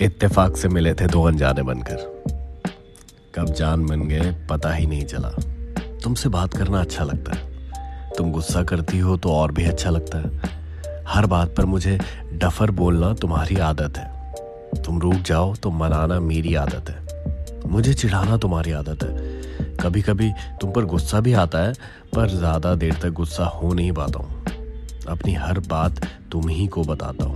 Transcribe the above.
इत्तेफाक से मिले थे दो अनजाने बनकर। कब जान बन गए, पता ही नहीं चला। तुमसे बात करना अच्छा लगता है। तुम गुस्सा करती हो तो और भी अच्छा लगता है। हर बात पर मुझे डफर बोलना तुम्हारी आदत है। तुम रुक जाओ तो मनाना मेरी आदत है। मुझे चिढ़ाना तुम्हारी आदत है। कभी कभी तुम पर गुस्सा भी आता है, पर ज़्यादा देर तक गुस्सा हो नहीं पाता हूँ। अपनी हर बात तुम ही को बताता हूँ।